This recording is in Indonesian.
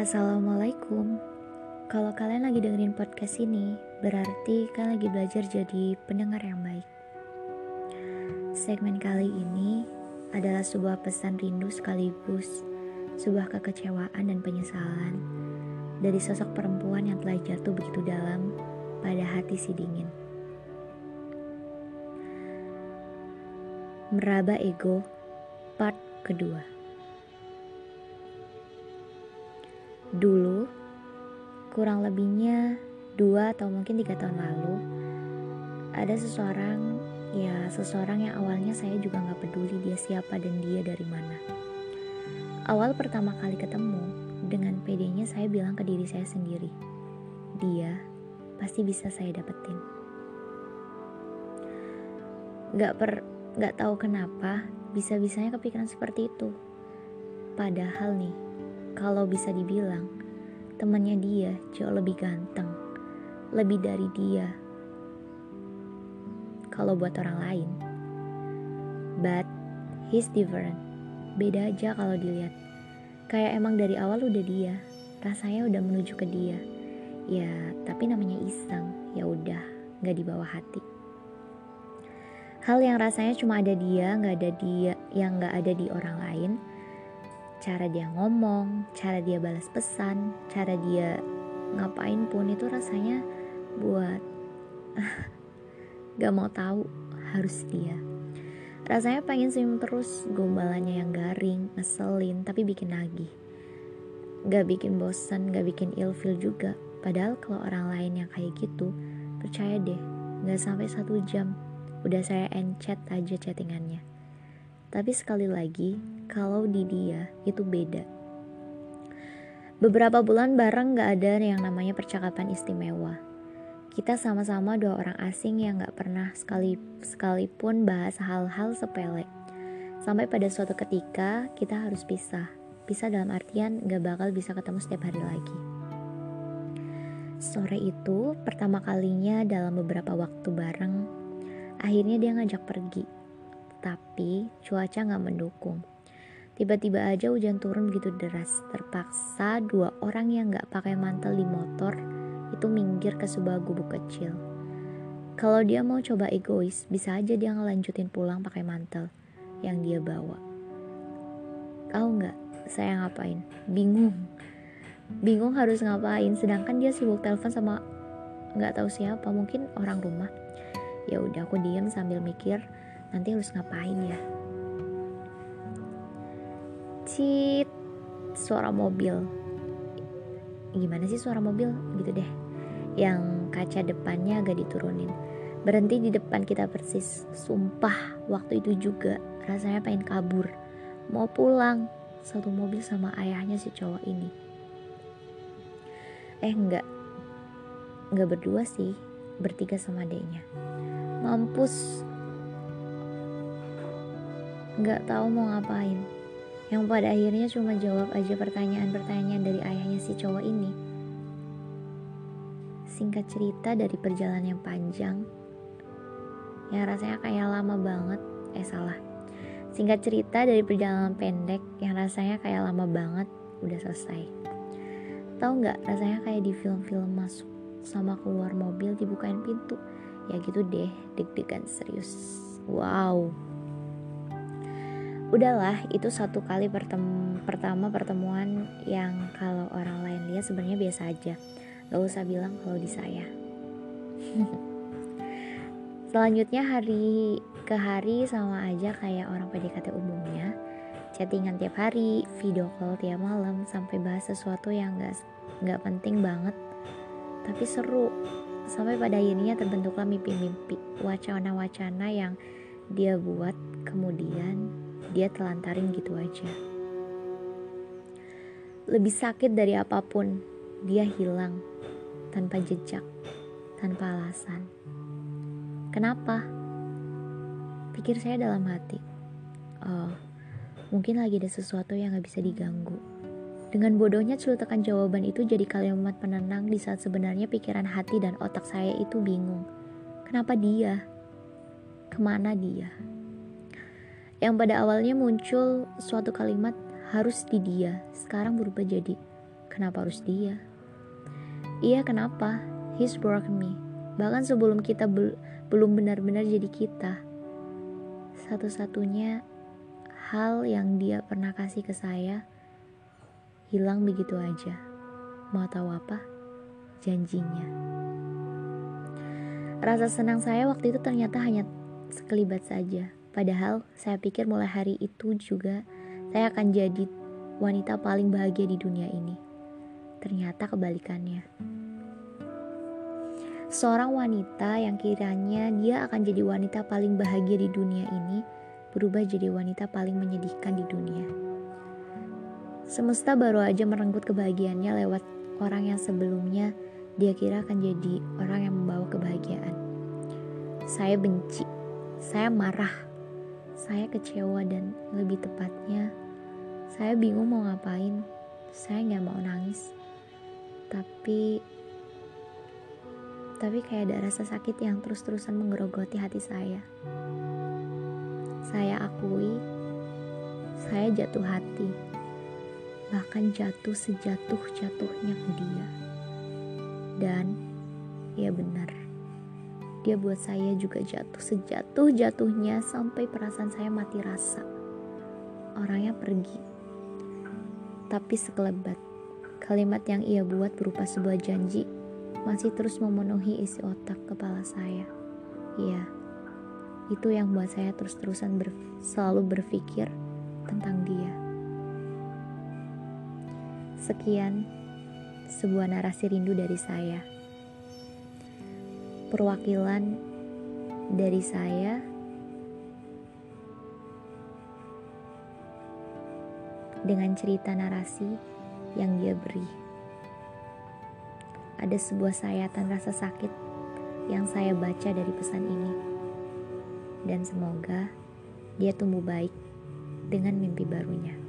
Assalamualaikum. Kalau kalian lagi dengerin podcast ini, berarti kalian lagi belajar jadi pendengar yang baik. Segmen kali ini adalah sebuah pesan rindu sekaligus sebuah kekecewaan dan penyesalan dari sosok perempuan yang telah jatuh begitu dalam pada hati si dingin. Meraba ego, part kedua. Dulu, kurang lebihnya dua atau mungkin tiga tahun lalu, ada seseorang, ya seseorang yang awalnya saya juga nggak peduli dia siapa dan dia dari mana. Awal pertama kali ketemu, dengan pedenya saya bilang ke diri saya sendiri, dia pasti bisa saya dapetin. Gak per, gak tahu kenapa bisa-bisanya kepikiran seperti itu. Padahal nih, kalau bisa dibilang, temannya dia jauh lebih ganteng, lebih dari dia. Kalau buat orang lain, but he's different. Beda aja kalau dilihat. Kayak emang dari awal udah dia, rasanya udah menuju ke dia. Ya, tapi namanya iseng, ya udah, nggak dibawa hati. Hal yang rasanya cuma ada dia, nggak ada dia, yang nggak ada di orang lain, cara dia ngomong, cara dia balas pesan, cara dia ngapain pun itu rasanya buat gak mau tahu harus dia. Rasanya pengen senyum terus, gombalannya yang garing, ngeselin, tapi bikin nagih. Gak bikin bosan, gak bikin ilfil juga. Padahal kalau orang lain yang kayak gitu, percaya deh, gak sampai satu jam, udah saya encet aja chattingannya. Tapi sekali lagi, kalau di dia itu beda. Beberapa bulan bareng gak ada yang namanya percakapan istimewa. Kita sama-sama dua orang asing yang gak pernah sekali sekalipun bahas hal-hal sepele. Sampai pada suatu ketika kita harus pisah. Pisah dalam artian gak bakal bisa ketemu setiap hari lagi. Sore itu pertama kalinya dalam beberapa waktu bareng, akhirnya dia ngajak pergi tapi cuaca nggak mendukung. Tiba-tiba aja hujan turun begitu deras. Terpaksa dua orang yang nggak pakai mantel di motor itu minggir ke sebuah gubuk kecil. Kalau dia mau coba egois, bisa aja dia ngelanjutin pulang pakai mantel yang dia bawa. Tahu nggak? Saya ngapain? Bingung. Bingung harus ngapain. Sedangkan dia sibuk telepon sama nggak tahu siapa, mungkin orang rumah. Ya udah aku diam sambil mikir nanti harus ngapain ya cit suara mobil. Gimana sih suara mobil? Gitu deh. Yang kaca depannya agak diturunin. Berhenti di depan kita persis. Sumpah waktu itu juga rasanya pengen kabur. Mau pulang. Satu mobil sama ayahnya si cowok ini. Eh enggak. Enggak berdua sih. Bertiga sama adeknya. Mampus. Nggak tahu mau ngapain. Yang pada akhirnya cuma jawab aja pertanyaan-pertanyaan dari ayahnya si cowok ini. Singkat cerita dari perjalanan yang panjang, yang rasanya kayak lama banget, eh salah. Singkat cerita dari perjalanan pendek yang rasanya kayak lama banget, udah selesai. Tahu nggak rasanya kayak di film-film masuk sama keluar mobil dibukain pintu. Ya gitu deh, deg-degan serius. Wow udahlah itu satu kali pertem pertama pertemuan yang kalau orang lain lihat sebenarnya biasa aja. Gak usah bilang kalau di saya. Selanjutnya hari ke hari sama aja kayak orang PDKT umumnya. Chattingan tiap hari video call tiap malam sampai bahas sesuatu yang gak, gak penting banget. Tapi seru. Sampai pada akhirnya terbentuklah mimpi-mimpi wacana-wacana yang dia buat kemudian dia telantarin gitu aja. Lebih sakit dari apa pun, dia hilang tanpa jejak, tanpa alasan. Kenapa? Pikir saya dalam hati. Oh, mungkin lagi ada sesuatu yang gak bisa diganggu. Dengan bodohnya celutukan jawaban itu jadi kalimat penenang di saat sebenarnya pikiran hati dan otak saya itu bingung. Kenapa dia? Ke mana dia? Yang pada awalnya muncul suatu kalimat harus di dia, sekarang berubah jadi Kenapa harus dia? Iya, kenapa? He's broken me. Bahkan sebelum kita bel belum benar-benar jadi kita. Satu-satunya hal yang dia pernah kasih ke saya hilang begitu aja. Mau tahu apa? Janjinya. Rasa senang saya waktu itu ternyata hanya sekelibat saja. Padahal saya pikir mulai hari itu juga saya akan jadi wanita paling bahagia di dunia ini. Ternyata kebalikannya. Seorang wanita yang kiranya dia akan jadi wanita paling bahagia di dunia ini berubah jadi wanita paling menyedihkan di dunia. Semesta baru aja merenggut kebahagiaannya lewat orang yang sebelumnya dia kira akan jadi orang yang membawa kebahagiaan. Saya benci, saya marah, saya kecewa dan lebih tepatnya saya bingung mau ngapain. Saya nggak mau nangis, tapi tapi kayak ada rasa sakit yang terus-terusan menggerogoti hati saya. Saya akui, saya jatuh hati, bahkan jatuh sejatuh-jatuhnya ke dia. Dan, ya benar, dia buat saya juga jatuh sejatuh-jatuhnya sampai perasaan saya mati rasa. Orangnya pergi, tapi sekelebat. Kalimat yang ia buat berupa sebuah janji masih terus memenuhi isi otak kepala saya. Iya, itu yang buat saya terus-terusan ber, selalu berpikir tentang dia. Sekian sebuah narasi rindu dari saya. Perwakilan dari saya dengan cerita narasi yang dia beri ada sebuah sayatan rasa sakit yang saya baca dari pesan ini. Dan semoga dia tumbuh baik dengan mimpi barunya.